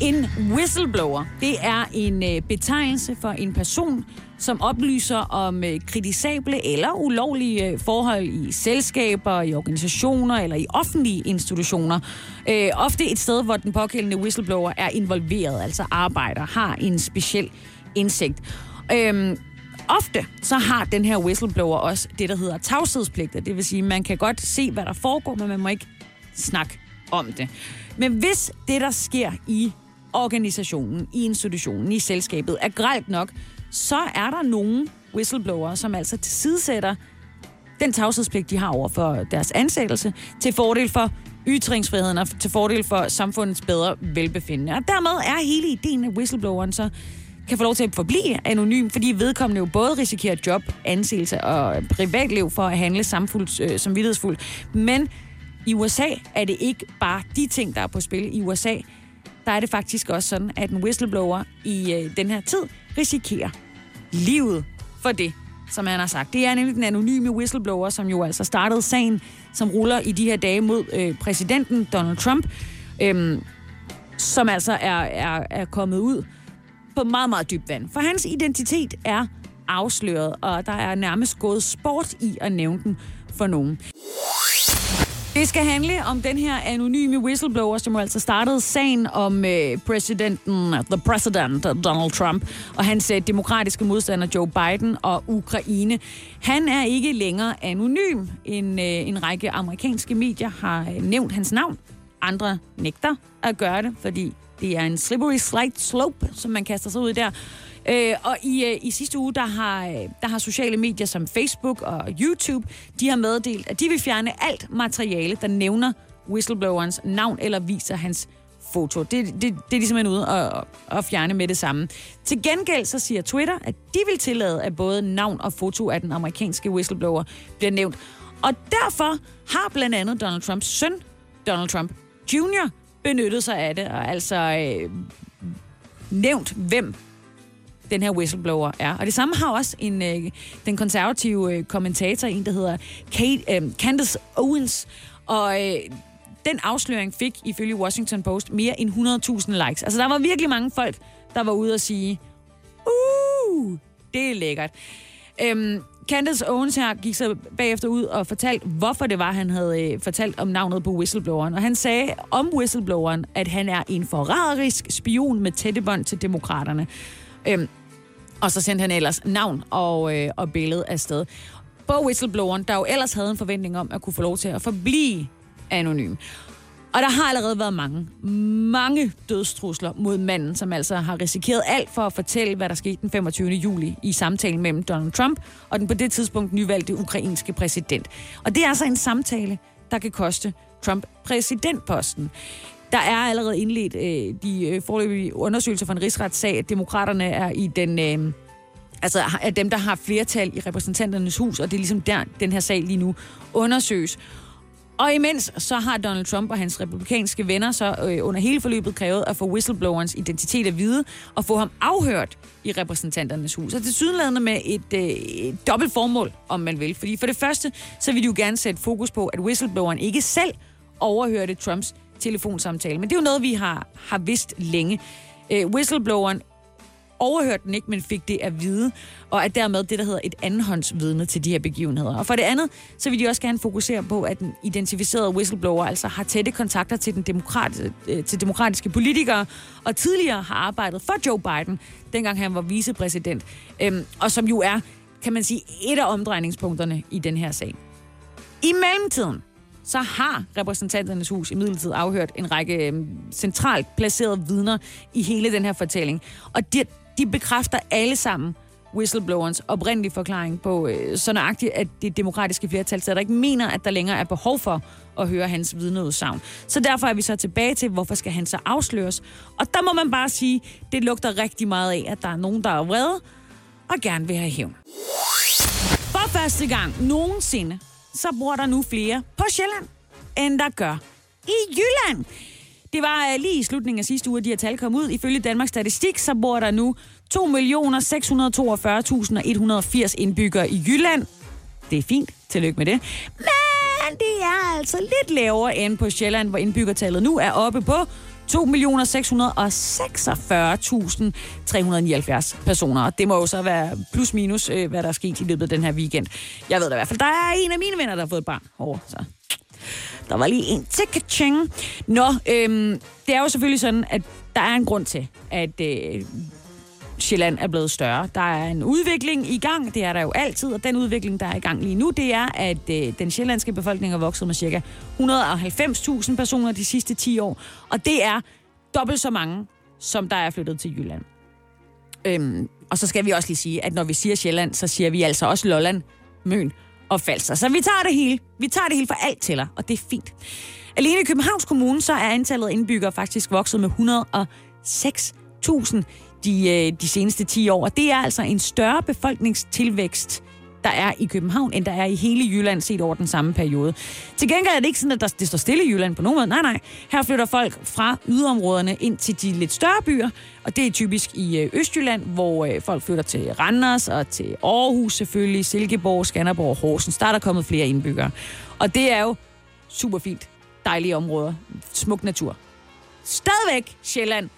En whistleblower, det er en øh, betegnelse for en person, som oplyser om øh, kritisable eller ulovlige øh, forhold i selskaber, i organisationer eller i offentlige institutioner. Øh, ofte et sted, hvor den pågældende whistleblower er involveret, altså arbejder, har en speciel indsigt. Øh, ofte så har den her whistleblower også det, der hedder tavshedspligt. Det vil sige, at man kan godt se, hvad der foregår, men man må ikke snakke om det. Men hvis det, der sker i organisationen, i institutionen, i selskabet, er gralt nok, så er der nogle whistleblower, som altså tilsidesætter den tavshedspligt, de har over for deres ansættelse, til fordel for ytringsfriheden og til fordel for samfundets bedre velbefindende. Og dermed er hele ideen af whistlebloweren så kan få lov til at forblive anonym, fordi vedkommende jo både risikerer job, anseelse og privatliv for at handle samfunds, øh, som vidtighedsfuldt. Men i USA er det ikke bare de ting, der er på spil. I USA der er det faktisk også sådan, at en whistleblower i øh, den her tid risikerer livet for det, som han har sagt. Det er nemlig den anonyme whistleblower, som jo altså startede sagen, som ruller i de her dage mod øh, præsidenten Donald Trump, øh, som altså er, er, er kommet ud på meget, meget dybt vand. For hans identitet er afsløret, og der er nærmest gået sport i at nævne den for nogen. Det skal handle om den her anonyme whistleblower, som jo altså startede sagen om øh, præsidenten, the president Donald Trump, og hans øh, demokratiske modstander Joe Biden og Ukraine. Han er ikke længere anonym. En, øh, en række amerikanske medier har øh, nævnt hans navn. Andre nægter at gøre det, fordi det er en slippery slide slope, som man kaster sig ud i der. Øh, og i, øh, i sidste uge, der har, øh, der har sociale medier som Facebook og YouTube, de har meddelt, at de vil fjerne alt materiale, der nævner whistleblowerens navn eller viser hans foto. Det, det, det er de simpelthen ude at, at fjerne med det samme. Til gengæld så siger Twitter, at de vil tillade, at både navn og foto af den amerikanske whistleblower bliver nævnt. Og derfor har blandt andet Donald Trumps søn, Donald Trump Jr., benyttet sig af det, og altså øh, nævnt, hvem den her whistleblower er. Og det samme har også en, øh, den konservative øh, kommentator, en der hedder Kate, øh, Candace Owens. Og øh, den afsløring fik ifølge Washington Post mere end 100.000 likes. Altså der var virkelig mange folk, der var ude og sige, uh, det er lækkert. Øhm, Candace Owens her gik så bagefter ud og fortalte, hvorfor det var, han havde øh, fortalt om navnet på whistlebloweren. Og han sagde om whistlebloweren, at han er en forræderisk spion med tætte bånd til demokraterne. Øhm, og så sendte han ellers navn og, øh, og billede afsted. På whistlebloweren, der jo ellers havde en forventning om at kunne få lov til at forblive anonym. Og der har allerede været mange, mange dødstrusler mod manden, som altså har risikeret alt for at fortælle, hvad der skete den 25. juli i samtalen mellem Donald Trump og den på det tidspunkt nyvalgte ukrainske præsident. Og det er altså en samtale, der kan koste Trump præsidentposten. Der er allerede indledt øh, de øh, forløbige undersøgelser fra en rigsretssag, at demokraterne er i den... Øh, altså er dem, der har flertal i repræsentanternes hus, og det er ligesom der, den her sag lige nu undersøges. Og imens så har Donald Trump og hans republikanske venner så øh, under hele forløbet krævet at få whistleblowerens identitet at vide og få ham afhørt i repræsentanternes hus. Og det sydenladende med et, øh, et dobbelt formål, om man vil. Fordi for det første, så vil de jo gerne sætte fokus på, at whistlebloweren ikke selv overhørte Trumps telefonsamtale. Men det er jo noget, vi har, har vidst længe. Øh, whistlebloweren overhørte den ikke, men fik det at vide, og er dermed det, der hedder et andenhåndsvidne til de her begivenheder. Og for det andet, så vil de også gerne fokusere på, at den identificerede whistleblower altså har tætte kontakter til, den demokrat, øh, til demokratiske politikere, og tidligere har arbejdet for Joe Biden, dengang han var vicepræsident, øhm, og som jo er, kan man sige, et af omdrejningspunkterne i den her sag. I mellemtiden, så har repræsentanternes hus i midlertid afhørt en række øh, centralt placerede vidner i hele den her fortælling. Og de, de bekræfter alle sammen whistleblowerens oprindelige forklaring på øh, så nøjagtigt, at det demokratiske flertal der ikke mener, at der længere er behov for at høre hans vidneudsagn. Så derfor er vi så tilbage til, hvorfor skal han så afsløres? Og der må man bare sige, det lugter rigtig meget af, at der er nogen, der er vrede, og gerne vil have hævn. For første gang nogensinde, så bor der nu flere på Sjælland, end der gør i Jylland. Det var øh, lige i slutningen af sidste uge, at de her tal kom ud. Ifølge Danmarks Statistik, så bor der nu 2.642.180 indbyggere i Jylland. Det er fint. Tillykke med det. Men det er altså lidt lavere end på Sjælland, hvor indbyggertallet nu er oppe på 2.646.379 personer. Og det må jo så være plus minus, øh, hvad der er sket i løbet af den her weekend. Jeg ved da i hvert fald, der er en af mine venner, der har fået et barn over. Så der var lige en til kaching. Nå, øhm, det er jo selvfølgelig sådan, at der er en grund til, at øh, Sjælland er blevet større. Der er en udvikling i gang, det er der jo altid, og den udvikling, der er i gang lige nu, det er, at øh, den sjællandske befolkning er vokset med cirka 190.000 personer de sidste 10 år, og det er dobbelt så mange, som der er flyttet til Jylland. Øhm, og så skal vi også lige sige, at når vi siger Sjælland, så siger vi altså også Lolland, Møn og Falster. Så vi tager det hele. Vi tager det hele for alt tæller, og det er fint. Alene i Københavns Kommune, så er antallet af indbyggere faktisk vokset med 106.000 de, øh, de seneste 10 år. Og det er altså en større befolkningstilvækst, der er i København, end der er i hele Jylland set over den samme periode. Til gengæld er det ikke sådan, at der, det står stille i Jylland på nogen måde. Nej, nej. Her flytter folk fra yderområderne ind til de lidt større byer, og det er typisk i øh, Østjylland, hvor øh, folk flytter til Randers og til Aarhus selvfølgelig, Silkeborg, Skanderborg og Horsens. Der er der kommet flere indbyggere. Og det er jo super fint. Dejlige områder. Smuk natur. Stadigvæk Sjælland,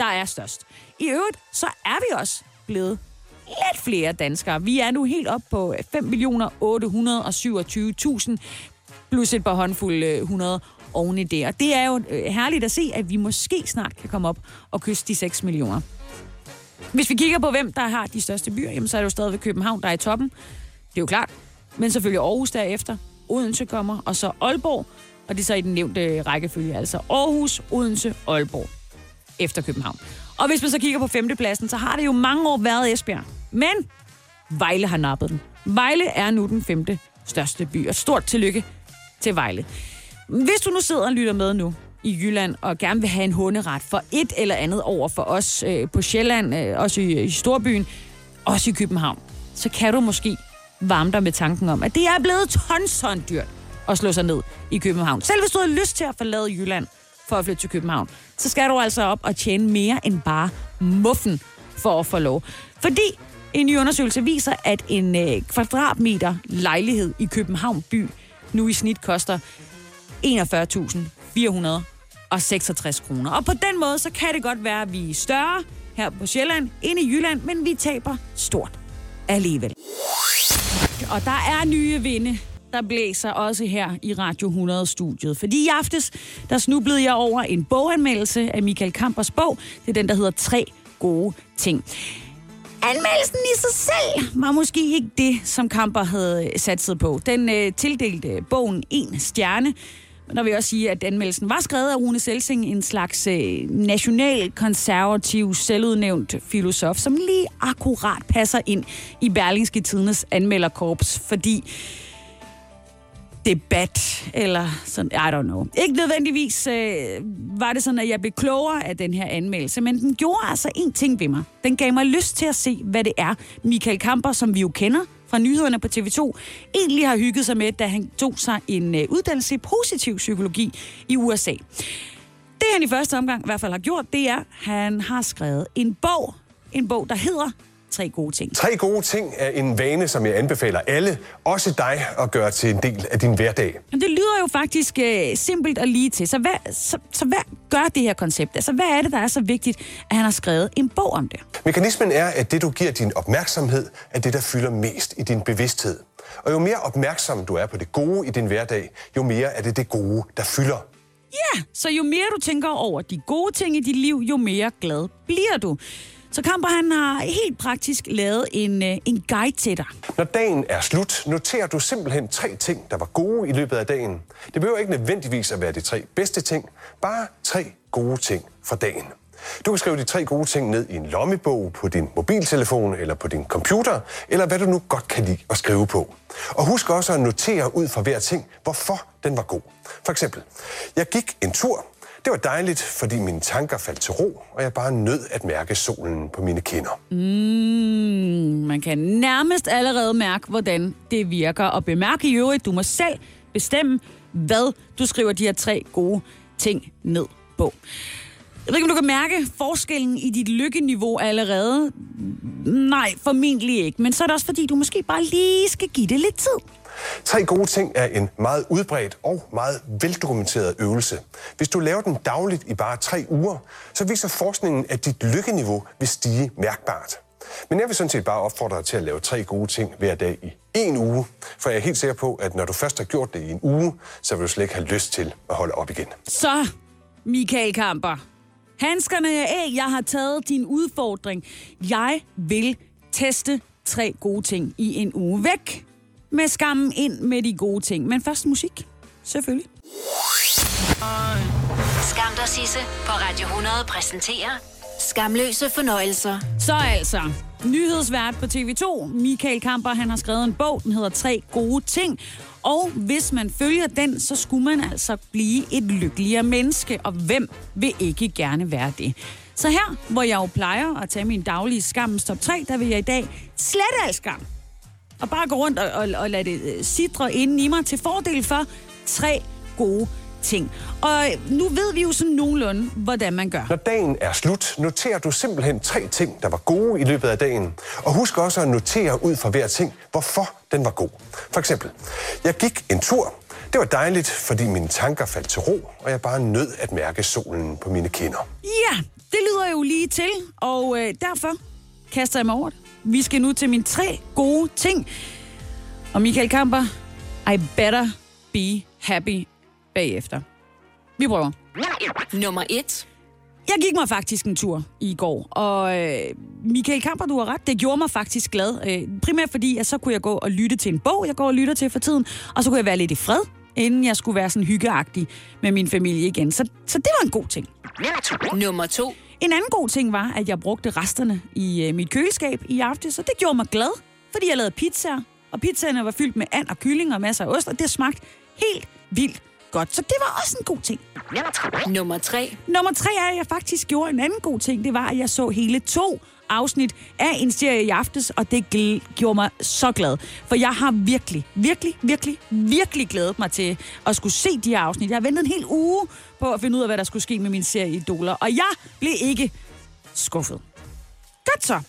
der er størst. I øvrigt, så er vi også blevet lidt flere danskere. Vi er nu helt op på øh, 5.827.000 plus et par håndfulde øh, 100 oven i det. Og det er jo øh, herligt at se, at vi måske snart kan komme op og kysse de 6 millioner. Hvis vi kigger på, hvem der har de største byer, jamen, så er det jo stadigvæk København, der er i toppen. Det er jo klart. Men selvfølgelig Aarhus derefter. Odense kommer, og så Aalborg. Og det er så i den nævnte rækkefølge, altså Aarhus, Odense, Aalborg efter København. Og hvis man så kigger på femtepladsen, så har det jo mange år været Esbjerg. Men Vejle har nappet den. Vejle er nu den femte største by, og stort tillykke til Vejle. Hvis du nu sidder og lytter med nu i Jylland, og gerne vil have en hunderet for et eller andet over for os øh, på Sjælland, øh, også i, i Storbyen, også i København, så kan du måske varme dig med tanken om, at det er blevet tonsondyrt at slå sig ned i København. Selv hvis du har lyst til at forlade Jylland for at flytte til København, så skal du altså op og tjene mere end bare muffen for at få lov. Fordi en ny undersøgelse viser, at en øh, kvadratmeter lejlighed i København by nu i snit koster 41.466 kroner. Og på den måde, så kan det godt være, at vi er større her på Sjælland end i Jylland, men vi taber stort alligevel. Og der er nye vinde der blæser også her i Radio 100-studiet. Fordi i aftes, der snublede jeg over en boganmeldelse af Michael Kampers bog. Det er den, der hedder Tre gode ting. Anmeldelsen i sig selv var måske ikke det, som Kamper havde satset på. Den øh, tildelte bogen en stjerne. Men der vil jeg også sige, at anmeldelsen var skrevet af Rune Selsing, en slags øh, nationalkonservativ, selvudnævnt filosof, som lige akkurat passer ind i Berlingske Tidendes anmelderkorps, fordi debat, eller sådan, I don't know. Ikke nødvendigvis øh, var det sådan, at jeg blev klogere af den her anmeldelse, men den gjorde altså en ting ved mig. Den gav mig lyst til at se, hvad det er, Michael Kamper, som vi jo kender fra nyhederne på TV2, egentlig har hygget sig med, da han tog sig en øh, uddannelse i positiv psykologi i USA. Det han i første omgang i hvert fald har gjort, det er, at han har skrevet en bog. En bog, der hedder tre gode ting. Tre gode ting er en vane, som jeg anbefaler alle, også dig, at gøre til en del af din hverdag. Men det lyder jo faktisk uh, simpelt og lige til. Så hvad, så, så hvad gør det her koncept? Altså, hvad er det, der er så vigtigt, at han har skrevet en bog om det? Mekanismen er, at det, du giver din opmærksomhed, er det, der fylder mest i din bevidsthed. Og jo mere opmærksom du er på det gode i din hverdag, jo mere er det det gode, der fylder. Ja, så jo mere du tænker over de gode ting i dit liv, jo mere glad bliver du. Så Kamper han har helt praktisk lavet en, øh, en guide til dig. Når dagen er slut, noterer du simpelthen tre ting, der var gode i løbet af dagen. Det behøver ikke nødvendigvis at være de tre bedste ting, bare tre gode ting fra dagen. Du kan skrive de tre gode ting ned i en lommebog på din mobiltelefon eller på din computer, eller hvad du nu godt kan lide at skrive på. Og husk også at notere ud fra hver ting, hvorfor den var god. For eksempel, jeg gik en tur, det var dejligt, fordi mine tanker faldt til ro, og jeg bare nød at mærke solen på mine kinder. Mm, man kan nærmest allerede mærke, hvordan det virker. Og bemærk i øvrigt, du må selv bestemme, hvad du skriver de her tre gode ting ned på. Jeg ved ikke, om du kan mærke forskellen i dit lykkeniveau allerede. Nej, formentlig ikke. Men så er det også fordi, du måske bare lige skal give det lidt tid. Tre gode ting er en meget udbredt og meget veldokumenteret øvelse. Hvis du laver den dagligt i bare tre uger, så viser forskningen, at dit lykkeniveau vil stige mærkbart. Men jeg vil sådan set bare opfordre dig til at lave tre gode ting hver dag i en uge, for jeg er helt sikker på, at når du først har gjort det i en uge, så vil du slet ikke have lyst til at holde op igen. Så, Michael Kamper. Handskerne er af. Jeg har taget din udfordring. Jeg vil teste tre gode ting i en uge. Væk med skammen ind med de gode ting. Men først musik. Selvfølgelig. Skam dig, Sisse på Radio 100 præsenterer Skamløse fornøjelser. Så altså, nyhedsvært på TV2, Michael Kamper, han har skrevet en bog, den hedder Tre gode ting. Og hvis man følger den, så skulle man altså blive et lykkeligere menneske. Og hvem vil ikke gerne være det? Så her, hvor jeg jo plejer at tage min daglige skammens top 3, der vil jeg i dag slette al skam. Og bare gå rundt og, og, og lade det øh, sidre inden i mig til fordel for tre gode ting. Og øh, nu ved vi jo sådan nogenlunde, hvordan man gør. Når dagen er slut, noterer du simpelthen tre ting, der var gode i løbet af dagen. Og husk også at notere ud fra hver ting, hvorfor den var god. For eksempel, jeg gik en tur. Det var dejligt, fordi mine tanker faldt til ro, og jeg bare nød at mærke solen på mine kinder. Ja, det lyder jo lige til, og øh, derfor kaster jeg mig over det. Vi skal nu til mine tre gode ting. Og Michael Kamper, I better be happy bagefter. Vi prøver. Nummer et. Jeg gik mig faktisk en tur i går, og øh, Michael Kamper, du har ret, det gjorde mig faktisk glad. Øh, primært fordi, at så kunne jeg gå og lytte til en bog, jeg går og lytter til for tiden, og så kunne jeg være lidt i fred, inden jeg skulle være sådan hyggeagtig med min familie igen. Så, så det var en god ting. Nummer to. En anden god ting var, at jeg brugte resterne i øh, mit køleskab i aften, så det gjorde mig glad, fordi jeg lavede pizzaer, og pizzaerne var fyldt med and og kylling og masser af ost, og det smagte helt vildt godt. Så det var også en god ting. Nummer tre. Nummer tre er, at jeg faktisk gjorde en anden god ting. Det var, at jeg så hele to afsnit af en serie i aftes, og det gl- gjorde mig så glad. For jeg har virkelig, virkelig, virkelig, virkelig glædet mig til at skulle se de her afsnit. Jeg har ventet en hel uge på at finde ud af, hvad der skulle ske med min serie Idoler, og jeg blev ikke skuffet. Godt så.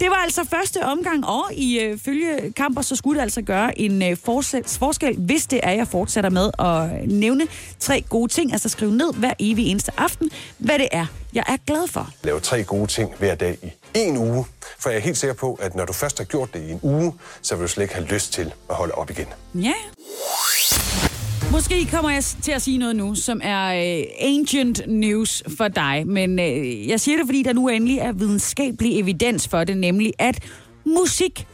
Det var altså første omgang, og i øh, følge kamper, så skulle det altså gøre en øh, forsæt, forskel, hvis det er, jeg fortsætter med at nævne tre gode ting, altså skrive ned hver evig eneste aften, hvad det er, jeg er glad for. Lav tre gode ting hver dag i en uge, for jeg er helt sikker på, at når du først har gjort det i en uge, så vil du slet ikke have lyst til at holde op igen. Ja. Måske kommer jeg til at sige noget nu, som er øh, ancient news for dig, men øh, jeg siger det, fordi der nu endelig er videnskabelig evidens for det, nemlig at musik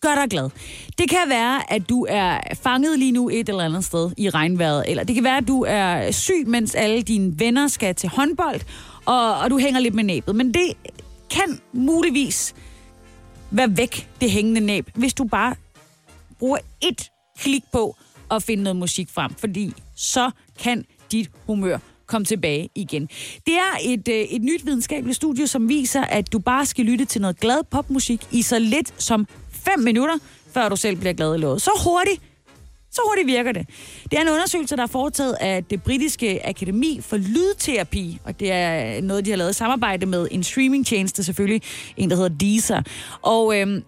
gør dig glad. Det kan være, at du er fanget lige nu et eller andet sted i regnvejret, eller det kan være, at du er syg, mens alle dine venner skal til håndbold, og, og du hænger lidt med næbet. Men det kan muligvis være væk, det hængende næb, hvis du bare bruger et klik på at finde noget musik frem, fordi så kan dit humør komme tilbage igen. Det er et, øh, et nyt videnskabeligt studie, som viser, at du bare skal lytte til noget glad popmusik i så lidt som 5 minutter, før du selv bliver glad i låget. Så hurtigt så hurtigt virker det. Det er en undersøgelse, der er foretaget af det britiske akademi for lydterapi, og det er noget, de har lavet i samarbejde med en streamingtjeneste selvfølgelig, en der hedder Deezer. Og øhm,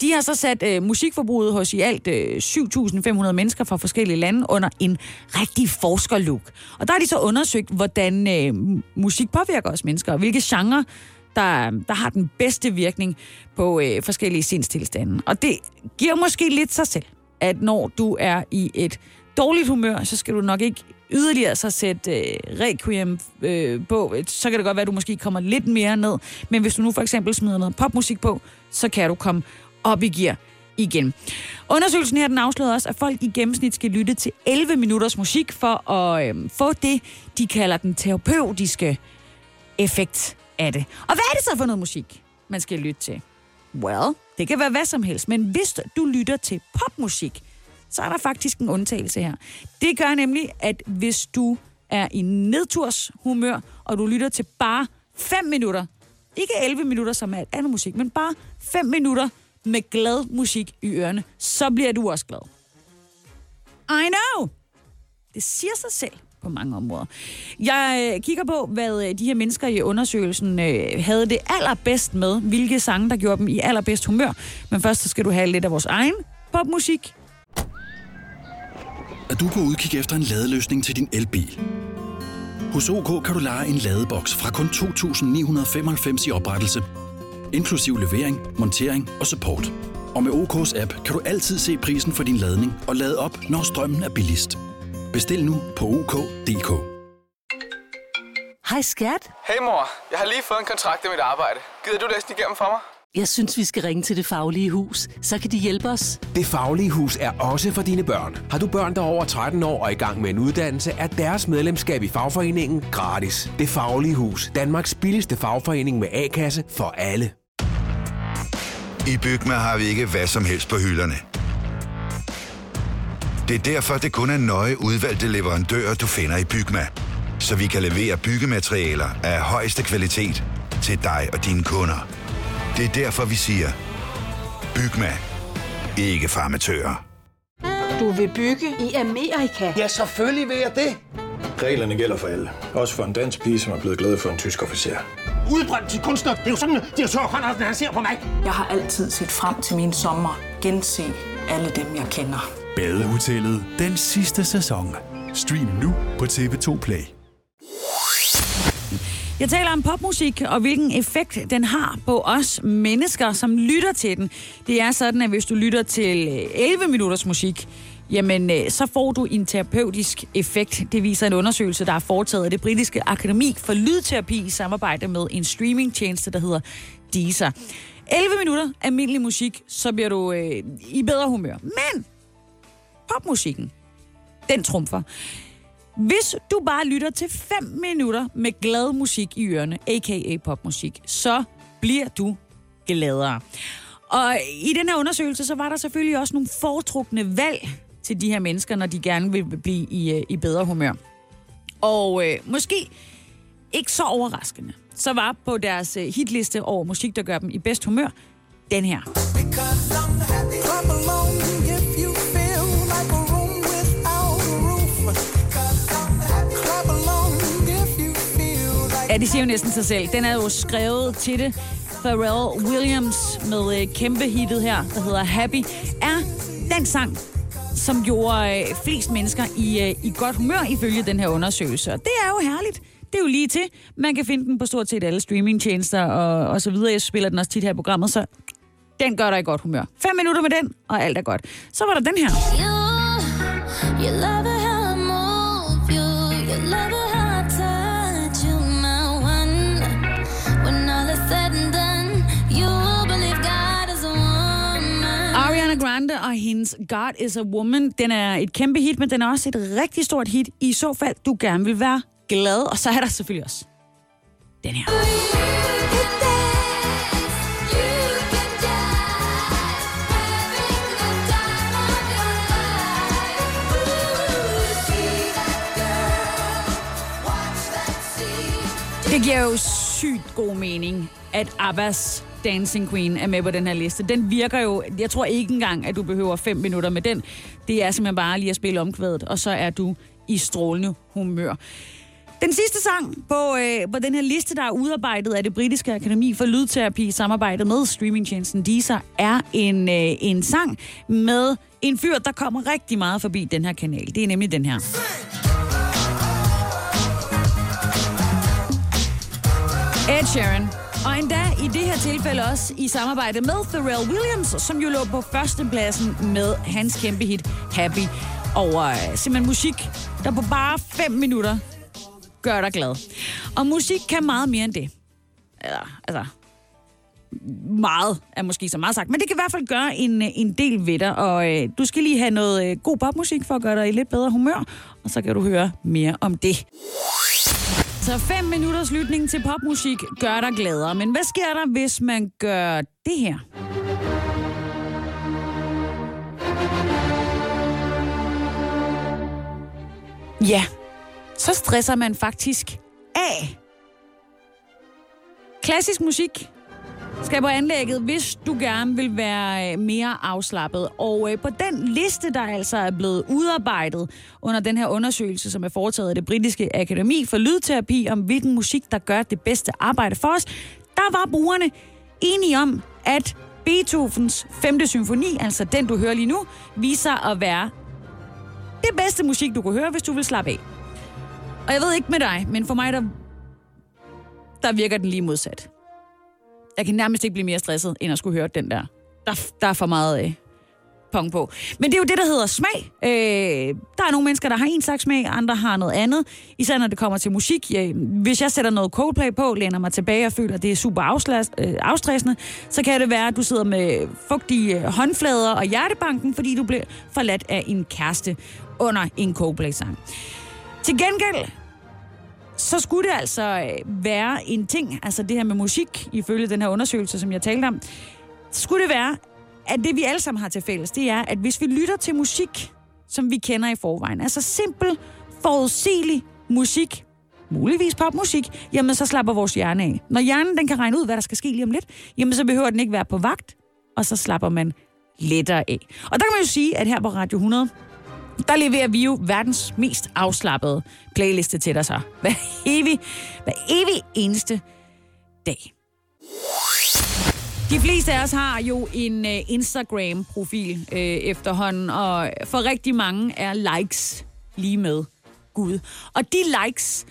de har så sat øh, musikforbruget hos i alt øh, 7.500 mennesker fra forskellige lande under en rigtig forskerlook. Og der har de så undersøgt, hvordan øh, musik påvirker os mennesker, og hvilke genrer, der, der har den bedste virkning på øh, forskellige sindstilstande. Og det giver måske lidt sig selv, at når du er i et dårligt humør, så skal du nok ikke yderligere så sætte øh, Requiem øh, på. Så kan det godt være, at du måske kommer lidt mere ned. Men hvis du nu for eksempel smider noget popmusik på, så kan du komme op i gear igen. Undersøgelsen her den afslørede også, at folk i gennemsnit skal lytte til 11 minutters musik for at øhm, få det, de kalder den terapeutiske effekt af det. Og hvad er det så for noget musik, man skal lytte til? Well, det kan være hvad som helst, men hvis du lytter til popmusik, så er der faktisk en undtagelse her. Det gør nemlig, at hvis du er i nedturshumør, og du lytter til bare 5 minutter, ikke 11 minutter som er andet musik, men bare 5 minutter med glad musik i ørerne, så bliver du også glad. I know! Det siger sig selv på mange områder. Jeg øh, kigger på, hvad øh, de her mennesker i undersøgelsen øh, havde det allerbedst med, hvilke sange, der gjorde dem i allerbedst humør. Men først så skal du have lidt af vores egen popmusik. Er du på udkig efter en ladeløsning til din elbil? Hos OK kan du lege en ladeboks fra kun 2.995 i oprettelse, inklusiv levering, montering og support. Og med OK's app kan du altid se prisen for din ladning og lade op, når strømmen er billigst. Bestil nu på OK.dk. Hej skat. Hey mor, jeg har lige fået en kontrakt med mit arbejde. Gider du læse den igennem for mig? Jeg synes, vi skal ringe til Det Faglige Hus. Så kan de hjælpe os. Det Faglige Hus er også for dine børn. Har du børn, der er over 13 år og i gang med en uddannelse, er deres medlemskab i fagforeningen gratis. Det Faglige Hus. Danmarks billigste fagforening med A-kasse for alle. I Bygma har vi ikke hvad som helst på hylderne. Det er derfor, det kun er nøje udvalgte leverandører, du finder i Bygma. Så vi kan levere byggematerialer af højeste kvalitet til dig og dine kunder. Det er derfor, vi siger, Bygma. Ikke farmatører. Du vil bygge i Amerika? Ja, selvfølgelig vil jeg det. Reglerne gælder for alle. Også for en dansk pige, som er blevet glad for en tysk officer. Udbrændt til kunstner. Det er jo sådan, at direktør Conradsen, han ser på mig. Jeg har altid set frem til min sommer. Gense alle dem, jeg kender. Badehotellet den sidste sæson. Stream nu på TV2 Play. Jeg taler om popmusik, og hvilken effekt den har på os mennesker, som lytter til den. Det er sådan, at hvis du lytter til øh, 11 minutters musik, jamen øh, så får du en terapeutisk effekt. Det viser en undersøgelse, der er foretaget af det britiske akademi for lydterapi i samarbejde med en streamingtjeneste, der hedder Deezer. 11 minutter almindelig musik, så bliver du øh, i bedre humør. Men popmusikken, den trumfer. Hvis du bare lytter til 5 minutter med glad musik i ørerne, a.k.a. popmusik, så bliver du gladere. Og i den her undersøgelse, så var der selvfølgelig også nogle foretrukne valg til de her mennesker, når de gerne vil blive i, øh, i bedre humør. Og øh, måske ikke så overraskende, så var på deres øh, hitliste over musik, der gør dem i bedst humør, den her. Ja, det siger jo næsten sig selv. Den er jo skrevet til det. Pharrell Williams med øh, kæmpe hittet her, der hedder Happy, er den sang, som gjorde øh, flest mennesker i, øh, i godt humør ifølge den her undersøgelse. Og det er jo herligt. Det er jo lige til. Man kan finde den på stort set alle streamingtjenester og, og så videre. Jeg spiller den også tit her i programmet, så den gør dig i godt humør. Fem minutter med den, og alt er godt. Så var der den her. You, you love og hendes God is a Woman, den er et kæmpe hit, men den er også et rigtig stort hit, i så fald du gerne vil være glad. Og så er der selvfølgelig også den her. Det giver jo sygt god mening, at Abbas Dancing Queen er med på den her liste. Den virker jo, jeg tror ikke engang, at du behøver fem minutter med den. Det er simpelthen bare lige at spille omkvædet, og så er du i strålende humør. Den sidste sang på, øh, på den her liste, der er udarbejdet af det britiske akademi for lydterapi i samarbejde med streamingtjenesten Deezer, er en, øh, en sang med en fyr, der kommer rigtig meget forbi den her kanal. Det er nemlig den her. Ed Sheeran. Og endda i det her tilfælde også i samarbejde med Pharrell Williams, som jo lå på førstepladsen med hans kæmpe hit Happy. Og øh, simpelthen musik, der på bare 5 minutter gør dig glad. Og musik kan meget mere end det. Eller, altså, meget er måske så meget sagt, men det kan i hvert fald gøre en, øh, en del ved dig, og øh, du skal lige have noget øh, god popmusik for at gøre dig i lidt bedre humør, og så kan du høre mere om det. Altså, så 5 minutters lytning til popmusik gør dig gladere, men hvad sker der, hvis man gør det her? Ja, så stresser man faktisk af. Klassisk musik skal på anlægget, hvis du gerne vil være øh, mere afslappet. Og øh, på den liste, der altså er blevet udarbejdet under den her undersøgelse, som er foretaget af det britiske akademi for lydterapi, om hvilken musik, der gør det bedste arbejde for os, der var brugerne enige om, at Beethovens 5. symfoni, altså den, du hører lige nu, viser at være det bedste musik, du kan høre, hvis du vil slappe af. Og jeg ved ikke med dig, men for mig, der, der virker den lige modsat. Jeg kan nærmest ikke blive mere stresset, end at skulle høre den der. Der, der er for meget øh, pong på. Men det er jo det, der hedder smag. Øh, der er nogle mennesker, der har en slags smag, andre har noget andet. Især når det kommer til musik. Ja, hvis jeg sætter noget Coldplay på, læner mig tilbage og føler, at det er super afslas, øh, afstressende, så kan det være, at du sidder med fugtige øh, håndflader og hjertebanken, fordi du bliver forladt af en kæreste under en Coldplay-sang. Til gengæld, så skulle det altså øh, være en ting, altså det her med musik, ifølge den her undersøgelse, som jeg talte om, skulle det være, at det vi alle sammen har til fælles, det er, at hvis vi lytter til musik, som vi kender i forvejen, altså simpel, forudsigelig musik, muligvis popmusik, jamen så slapper vores hjerne af. Når hjernen den kan regne ud, hvad der skal ske lige om lidt, jamen så behøver den ikke være på vagt, og så slapper man lettere af. Og der kan man jo sige, at her på Radio 100, der leverer vi jo verdens mest afslappede playliste til dig så. Hver evig, hver evig eneste dag. De fleste af os har jo en uh, Instagram-profil uh, efterhånden, og for rigtig mange er likes lige med Gud. Og de likes,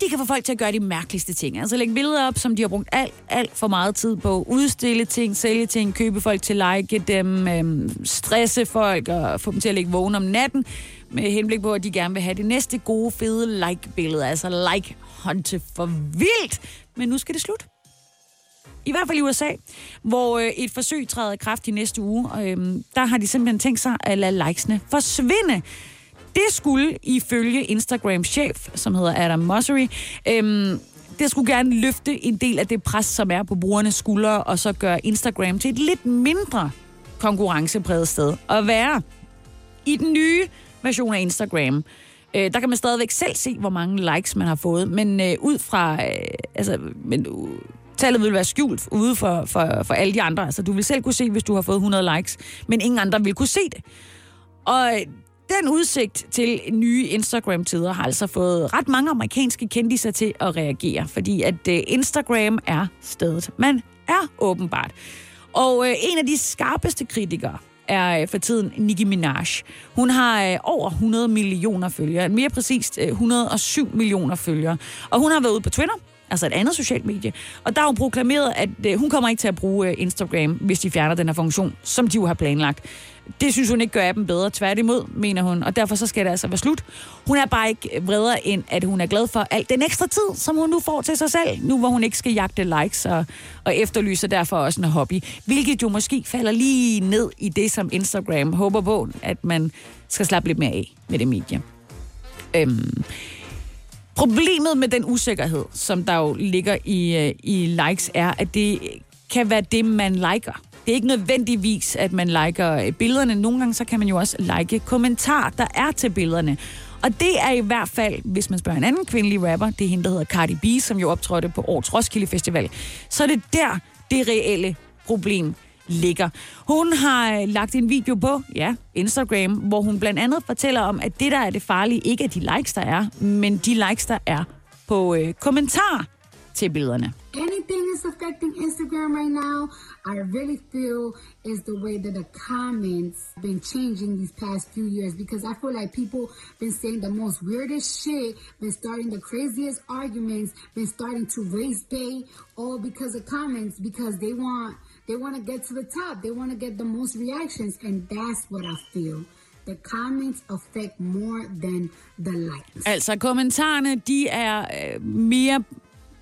de kan få folk til at gøre de mærkeligste ting. Altså lægge billeder op, som de har brugt alt, alt for meget tid på. Udstille ting, sælge ting, købe folk til like dem, øhm, stresse folk og få dem til at ligge vågen om natten med henblik på, at de gerne vil have det næste gode, fede like-billede. Altså like-hunte for vildt. Men nu skal det slut. I hvert fald i USA, hvor øh, et forsøg træder i kraft i næste uge. Og, øhm, der har de simpelthen tænkt sig at lade likesene forsvinde. Det skulle ifølge Instagram-chef, som hedder Adam Mossery, øhm, det skulle gerne løfte en del af det pres, som er på brugernes skuldre, og så gøre Instagram til et lidt mindre konkurrencepræget sted at være. I den nye version af Instagram, øh, der kan man stadigvæk selv se, hvor mange likes man har fået, men øh, ud fra, øh, altså, men, øh, tallet vil være skjult ude for, for, for alle de andre. Altså, du vil selv kunne se, hvis du har fået 100 likes, men ingen andre vil kunne se det. Og øh, den udsigt til nye Instagram-tider har altså fået ret mange amerikanske kendiser til at reagere, fordi at øh, Instagram er stedet, man er åbenbart. Og øh, en af de skarpeste kritikere er øh, for tiden Nicki Minaj. Hun har over 100 millioner følgere, mere præcist 107 millioner følgere. Og hun har været ude på Twitter, altså et andet socialt medie. Og der har hun proklameret, at øh, hun kommer ikke til at bruge øh, Instagram, hvis de fjerner den her funktion, som de jo har planlagt. Det synes hun ikke gør appen bedre, tværtimod, mener hun, og derfor så skal det altså være slut. Hun er bare ikke vredere end, at hun er glad for alt den ekstra tid, som hun nu får til sig selv, nu hvor hun ikke skal jagte likes og, og efterlyse derfor også en hobby. Hvilket jo måske falder lige ned i det, som Instagram håber på, at man skal slappe lidt mere af med det medie. Øhm, Problemet med den usikkerhed, som der jo ligger i, øh, i likes, er, at det kan være det, man liker. Det er ikke nødvendigvis, at man liker øh, billederne. Nogle gange så kan man jo også like kommentarer, der er til billederne. Og det er i hvert fald, hvis man spørger en anden kvindelig rapper, det er hende, der hedder Cardi B, som jo optrådte på årets Roskilde Festival, så er det der, det reelle problem ligger. Hun har øh, lagt en video på, ja, Instagram, hvor hun blandt andet fortæller om, at det, der er det farlige, ikke er de likes, der er, men de likes, der er på øh, kommentarer til billederne. Is affecting Instagram right now, I really feel is the way that the comments been changing these past few years because I feel like people been saying the most weirdest shit, been starting the craziest arguments, been starting to race bait, all because of comments because they want they want to get to the top, they want to get the most reactions, and that's what I feel. The comments affect more than the likes. Altså, kommentarerne, de er øh, mere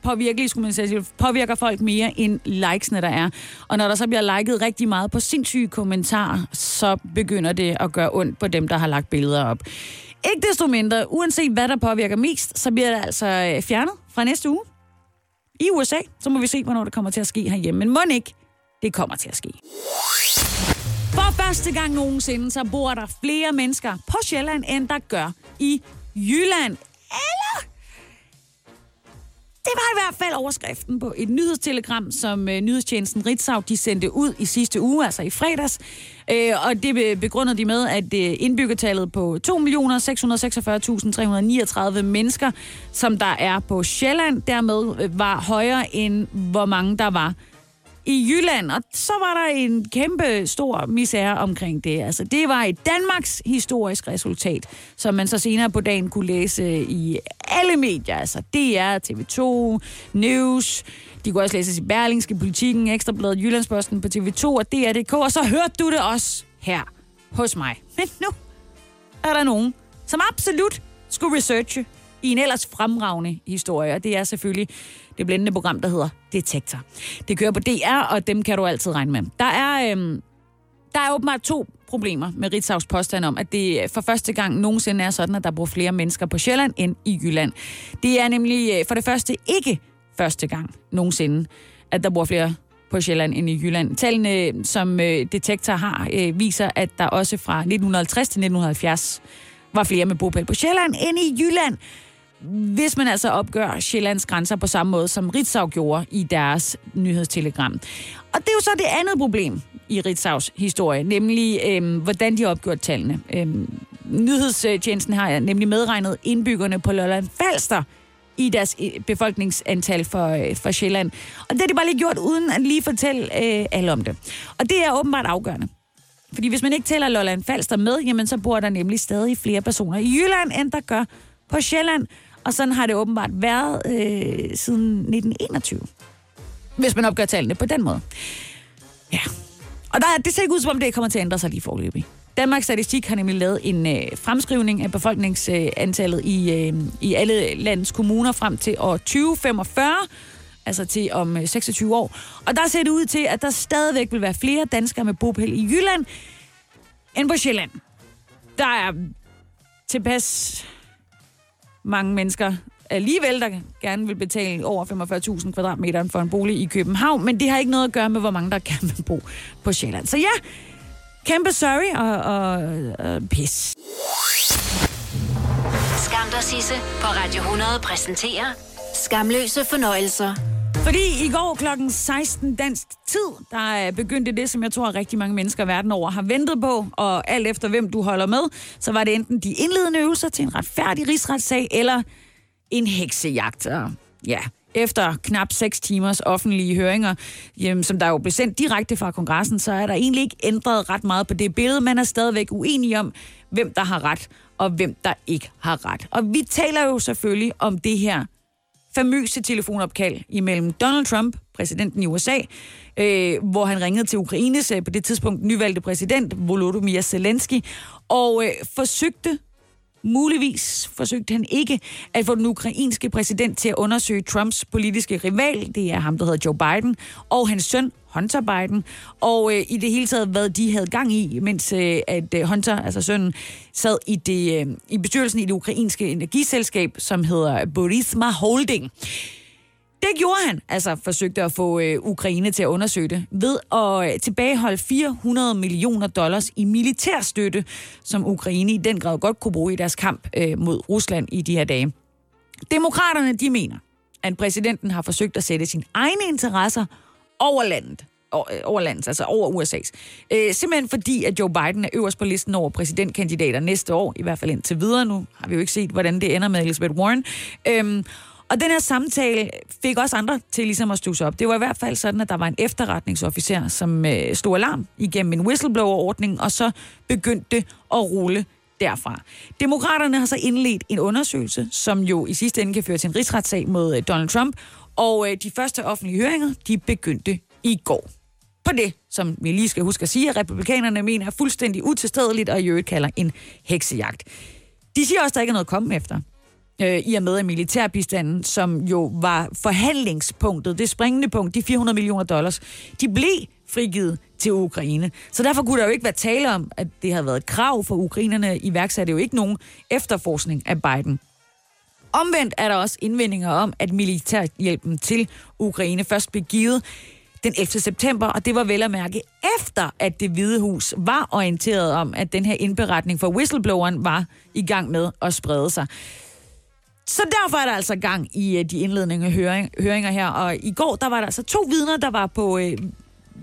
påvirkelige, skulle man sige, påvirker folk mere end likesene, der er. Og når der så bliver liket rigtig meget på sindssyge kommentarer, så begynder det at gøre ondt på dem, der har lagt billeder op. Ikke desto mindre, uanset hvad der påvirker mest, så bliver det altså øh, fjernet fra næste uge. I USA, så må vi se, hvornår det kommer til at ske herhjemme. Men må ikke, det kommer til at ske. For første gang nogensinde, så bor der flere mennesker på Sjælland, end der gør i Jylland. Eller det var i hvert fald overskriften på et nyhedstelegram, som øh, nyhedstjenesten Ritzau de sendte ud i sidste uge, altså i fredags. Øh, og det begrundede de med, at øh, indbyggertallet på 2.646.339 mennesker, som der er på Sjælland, dermed øh, var højere end hvor mange der var i Jylland, og så var der en kæmpe stor misære omkring det. Altså, det var et Danmarks historisk resultat, som man så senere på dagen kunne læse i alle medier. Altså DR, TV2, News, de kunne også læses i Berlingske, Politiken, Ekstrabladet, Jyllandsposten på TV2 og DR.dk, og så hørte du det også her hos mig. Men nu er der nogen, som absolut skulle researche i en ellers fremragende historie, og det er selvfølgelig det blændende program, der hedder Detektor. Det kører på DR, og dem kan du altid regne med. Der er, øhm, der er åbenbart to problemer med Ritzau's påstand om, at det for første gang nogensinde er sådan, at der bor flere mennesker på Sjælland end i Jylland. Det er nemlig øh, for det første ikke første gang nogensinde, at der bor flere på Sjælland end i Jylland. Tallene, som øh, Detektor har, øh, viser, at der også fra 1950 til 1970 var flere med bopæl på Sjælland end i Jylland hvis man altså opgør Sjællands grænser på samme måde, som Ritzau gjorde i deres nyhedstelegram. Og det er jo så det andet problem i Ritzaus historie, nemlig øhm, hvordan de har opgjort tallene. Øhm, nyhedstjenesten har nemlig medregnet indbyggerne på Lolland Falster i deres øh, befolkningsantal for, øh, for Sjælland. Og det har de bare lige gjort, uden at lige fortælle øh, alle om det. Og det er åbenbart afgørende. Fordi hvis man ikke tæller Lolland Falster med, jamen så bor der nemlig stadig flere personer i Jylland, end der gør på Sjælland. Og sådan har det åbenbart været øh, siden 1921. Hvis man opgør tallene på den måde. Ja. Og der, det ser ikke ud, som om det kommer til at ændre sig lige forløbig. Danmarks Statistik har nemlig lavet en øh, fremskrivning af befolkningsantallet øh, i, øh, i alle landets kommuner frem til år 2045, altså til om øh, 26 år. Og der ser det ud til, at der stadigvæk vil være flere danskere med bopæl i Jylland end på Sjælland. Der er tilpas mange mennesker alligevel, der gerne vil betale over 45.000 kvadratmeter for en bolig i København, men det har ikke noget at gøre med, hvor mange der gerne vil bo på Sjælland. Så ja, kæmpe sorry og, og, og pis. Skam dig, Sisse, på Radio 100 præsenterer Skamløse fornøjelser. Fordi i går klokken 16 dansk tid, der øh, begyndte det, som jeg tror rigtig mange mennesker verden over har ventet på, og alt efter hvem du holder med, så var det enten de indledende øvelser til en retfærdig rigsretssag, eller en heksejagt. Og ja, efter knap 6 timers offentlige høringer, jamen, som der jo blev sendt direkte fra kongressen, så er der egentlig ikke ændret ret meget på det billede. Man er stadigvæk uenig om, hvem der har ret, og hvem der ikke har ret. Og vi taler jo selvfølgelig om det her famøse telefonopkald imellem Donald Trump, præsidenten i USA, øh, hvor han ringede til Ukraines øh, på det tidspunkt nyvalgte præsident Volodymyr Zelensky, og øh, forsøgte Muligvis forsøgte han ikke at få den ukrainske præsident til at undersøge Trumps politiske rival, det er ham, der hedder Joe Biden, og hans søn Hunter Biden, og øh, i det hele taget, hvad de havde gang i, mens øh, at øh, Hunter, altså sønnen, sad i, det, øh, i bestyrelsen i det ukrainske energiselskab, som hedder Burisma Holding. Det gjorde han, altså forsøgte at få øh, Ukraine til at undersøge det, ved at øh, tilbageholde 400 millioner dollars i militærstøtte, som Ukraine i den grad godt kunne bruge i deres kamp øh, mod Rusland i de her dage. Demokraterne, de mener, at præsidenten har forsøgt at sætte sine egne interesser over landet. Øh, over landet, altså over USA's. Øh, simpelthen fordi, at Joe Biden er øverst på listen over præsidentkandidater næste år, i hvert fald indtil videre. Nu har vi jo ikke set, hvordan det ender med Elizabeth Warren. Øhm, og den her samtale fik også andre til ligesom at stuse op. Det var i hvert fald sådan, at der var en efterretningsofficer, som øh, stod alarm igennem en whistleblower-ordning, og så begyndte at rulle derfra. Demokraterne har så indledt en undersøgelse, som jo i sidste ende kan føre til en rigsretssag mod øh, Donald Trump, og øh, de første offentlige høringer, de begyndte i går. På det, som vi lige skal huske at sige, at republikanerne mener er fuldstændig utilstedeligt, og i øvrigt kalder en heksejagt. De siger også, at der ikke er noget at komme efter øh, i og med, at militærbistanden, som jo var forhandlingspunktet, det springende punkt, de 400 millioner dollars, de blev frigivet til Ukraine. Så derfor kunne der jo ikke være tale om, at det havde været et krav for ukrainerne. iværksatte jo ikke nogen efterforskning af Biden. Omvendt er der også indvendinger om, at militærhjælpen til Ukraine først blev givet den 11. september, og det var vel at mærke efter, at det hvide hus var orienteret om, at den her indberetning for whistlebloweren var i gang med at sprede sig. Så derfor er der altså gang i øh, de indledende høring, høringer her, og i går der var der altså to vidner, der var på... Øh,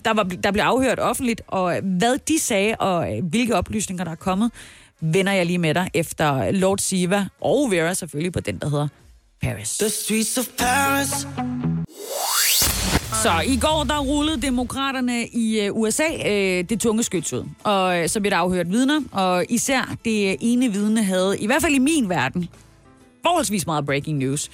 der, var, der blev afhørt offentligt, og hvad de sagde, og øh, hvilke oplysninger der er kommet, vender jeg lige med dig efter Lord Siva og Vera selvfølgelig på den, der hedder Paris. The streets of Paris. Så i går, der rullede demokraterne i USA øh, det tunge skyts ud. Og så blev der afhørt vidner, og især det ene vidne havde, i hvert fald i min verden, forholdsvis meget breaking news.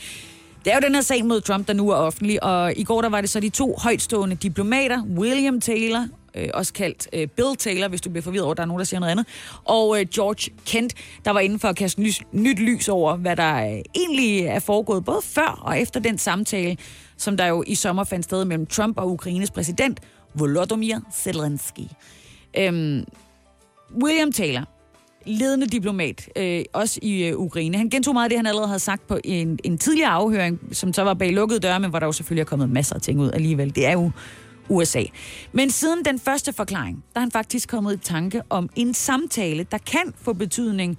Det er jo den her sag mod Trump, der nu er offentlig, og i går der var det så de to højtstående diplomater, William Taylor, øh, også kaldt øh, Bill Taylor, hvis du bliver forvirret over, der er nogen, der siger noget andet, og øh, George Kent, der var inde for at kaste lys, nyt lys over, hvad der øh, egentlig er foregået, både før og efter den samtale, som der jo i sommer fandt sted mellem Trump og Ukraines præsident, Volodymyr Zelensky. Øhm, William Taylor, ledende diplomat, øh, også i øh, Ukraine. Han gentog meget af det, han allerede havde sagt på en, en tidligere afhøring, som så var bag lukkede døre, men hvor der jo selvfølgelig er kommet masser af ting ud alligevel. Det er jo USA. Men siden den første forklaring, der er han faktisk kommet i tanke om en samtale, der kan få betydning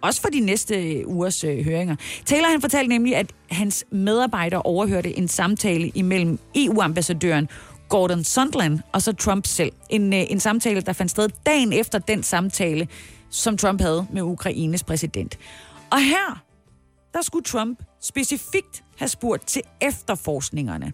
også for de næste øh, ugers øh, høringer. Taylor han fortalte nemlig, at hans medarbejdere overhørte en samtale imellem EU-ambassadøren Gordon Sondland og så Trump selv. En, øh, en samtale, der fandt sted dagen efter den samtale, som Trump havde med Ukraines præsident. Og her, der skulle Trump specifikt have spurgt til efterforskningerne.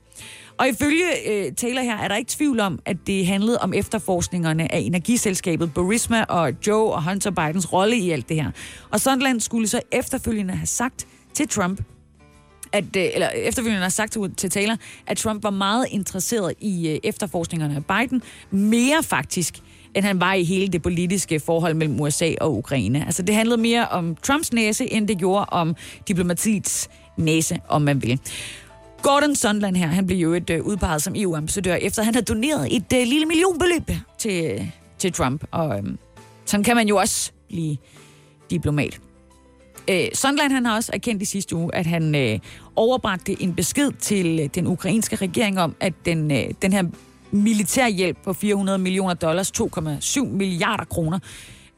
Og ifølge øh, Taylor her er der ikke tvivl om, at det handlede om efterforskningerne af energiselskabet Burisma og Joe og Hunter Bidens rolle i alt det her. Og Sondland skulle så efterfølgende have sagt til Trump, at, øh, eller efterfølgende har sagt til Taylor, at Trump var meget interesseret i øh, efterforskningerne af Biden, mere faktisk, end han var i hele det politiske forhold mellem USA og Ukraine. Altså det handlede mere om Trumps næse, end det gjorde om diplomatiets næse, om man vil. Gordon Sondland her, han blev jo et øh, udpeget som EU-ambassadør, efter han havde doneret et uh, lille millionbeløb til, til Trump. Og um, sådan kan man jo også blive diplomat. Øh, Sondland han har også erkendt i sidste uge, at han øh, overbragte en besked til øh, den ukrainske regering om, at den, øh, den her militærhjælp på 400 millioner dollars, 2,7 milliarder kroner,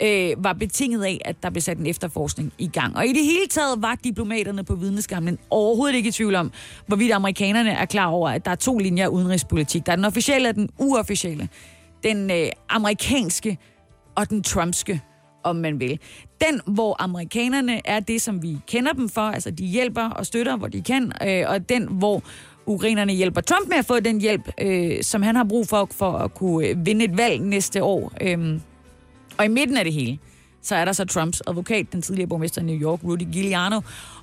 øh, var betinget af, at der blev sat en efterforskning i gang. Og i det hele taget var diplomaterne på vidneskamlen overhovedet ikke i tvivl om, hvorvidt amerikanerne er klar over, at der er to linjer af udenrigspolitik. Der er den officielle og den uofficielle. Den øh, amerikanske og den trumpske om man vil. Den, hvor amerikanerne er det, som vi kender dem for, altså de hjælper og støtter, hvor de kan, øh, og den, hvor urinerne hjælper Trump med at få den hjælp, øh, som han har brug for, for at kunne øh, vinde et valg næste år. Øhm, og i midten af det hele, så er der så Trumps advokat, den tidligere borgmester i New York, Rudy Giuliano.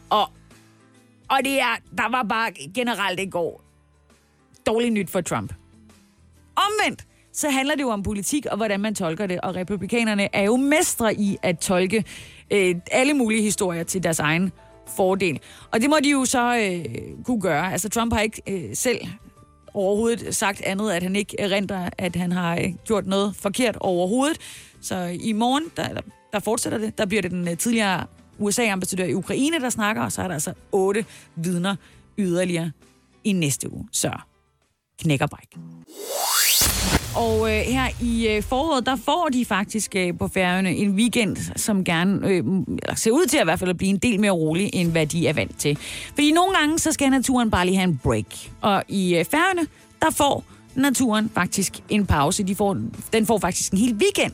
Og, og det er, der var bare generelt i går dårligt nyt for Trump. Omvendt, så handler det jo om politik og hvordan man tolker det, og republikanerne er jo mestre i at tolke øh, alle mulige historier til deres egen fordel. Og det må de jo så øh, kunne gøre. Altså Trump har ikke øh, selv overhovedet sagt andet, at han ikke erindrer, at han har øh, gjort noget forkert overhovedet. Så i morgen, der, der fortsætter det. Der bliver det den øh, tidligere USA-ambassadør i Ukraine, der snakker, og så er der altså otte vidner yderligere i næste uge. Så knækker bike. Og øh, her i øh, foråret, der får de faktisk øh, på færgerne en weekend, som gerne øh, ser ud til at i hvert fald at blive en del mere rolig, end hvad de er vant til. Fordi nogle gange, så skal naturen bare lige have en break. Og i øh, færgerne, der får naturen faktisk en pause. De får, den får faktisk en hel weekend.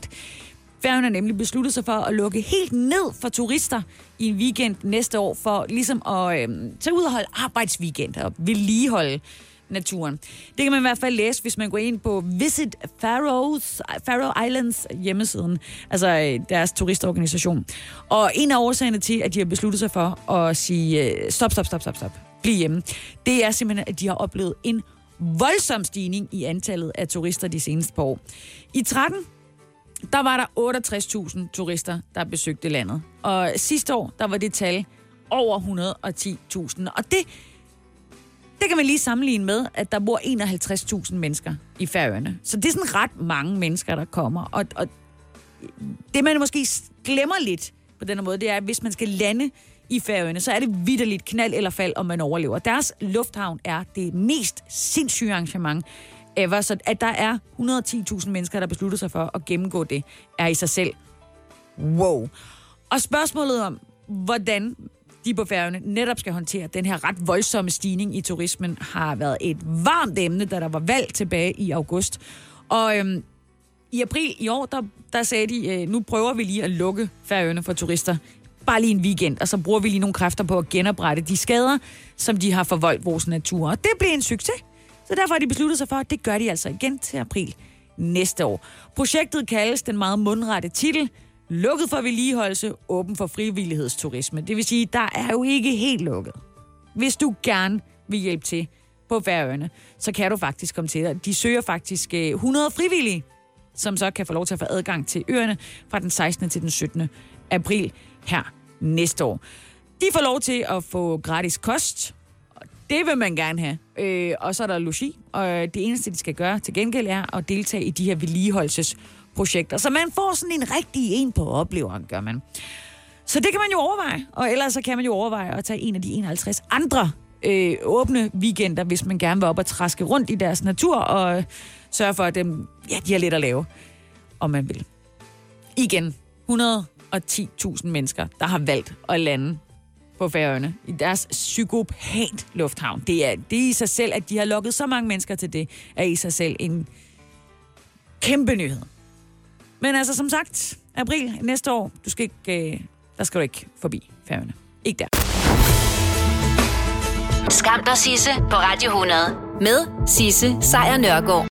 Færgen har nemlig besluttet sig for at lukke helt ned for turister i en weekend næste år, for ligesom at øh, tage ud og holde arbejdsweekend og vedligeholde naturen. Det kan man i hvert fald læse, hvis man går ind på Visit Faroes, Faroe Islands hjemmesiden, altså øh, deres turistorganisation. Og en af årsagerne til, at de har besluttet sig for at sige øh, stop, stop, stop, stop, stop, bliv hjemme, det er simpelthen, at de har oplevet en voldsom stigning i antallet af turister de seneste par år. I 13 der var der 68.000 turister, der besøgte landet. Og sidste år, der var det tal over 110.000. Og det, det kan man lige sammenligne med, at der bor 51.000 mennesker i Færøerne. Så det er sådan ret mange mennesker, der kommer. Og, og det, man måske glemmer lidt på den måde, det er, at hvis man skal lande i Færøerne, så er det vidderligt knald eller fald, om man overlever. Deres lufthavn er det mest sindssyge arrangement ever. Så at der er 110.000 mennesker, der beslutter sig for at gennemgå det, er i sig selv wow. Og spørgsmålet om, hvordan de på færgerne netop skal håndtere den her ret voldsomme stigning i turismen, har været et varmt emne, da der var valg tilbage i august. Og øhm, i april i år, der, der sagde de, øh, nu prøver vi lige at lukke færøerne for turister. Bare lige en weekend, og så bruger vi lige nogle kræfter på at genoprette de skader, som de har forvoldt vores natur. Og det blev en succes. Så derfor har de besluttet sig for, at det gør de altså igen til april næste år. Projektet kaldes den meget mundrette titel, Lukket for vedligeholdelse, åben for frivillighedsturisme. Det vil sige, der er jo ikke helt lukket. Hvis du gerne vil hjælpe til på Færøerne, så kan du faktisk komme til dig. De søger faktisk øh, 100 frivillige, som så kan få lov til at få adgang til øerne fra den 16. til den 17. april her næste år. De får lov til at få gratis kost, og det vil man gerne have. Øh, og så er der logi, og øh, det eneste, de skal gøre til gengæld, er at deltage i de her projekter. Så man får sådan en rigtig en på opleveren, gør man. Så det kan man jo overveje, og ellers så kan man jo overveje at tage en af de 51 andre øh, åbne weekender, hvis man gerne vil op og træske rundt i deres natur, og sørge for, at dem, ja, de har lidt at lave, om man vil. Igen, 110.000 mennesker, der har valgt at lande på Færøerne i deres psykopat lufthavn. Det er, det er i sig selv, at de har lukket så mange mennesker til det, er i sig selv en kæmpe nyhed. Men altså, som sagt, april næste år, du skal ikke, øh, der skal du ikke forbi færgerne. Ikke der. Skam dig, Sisse, på Radio 100. Med Sisse Sejr Nørgaard.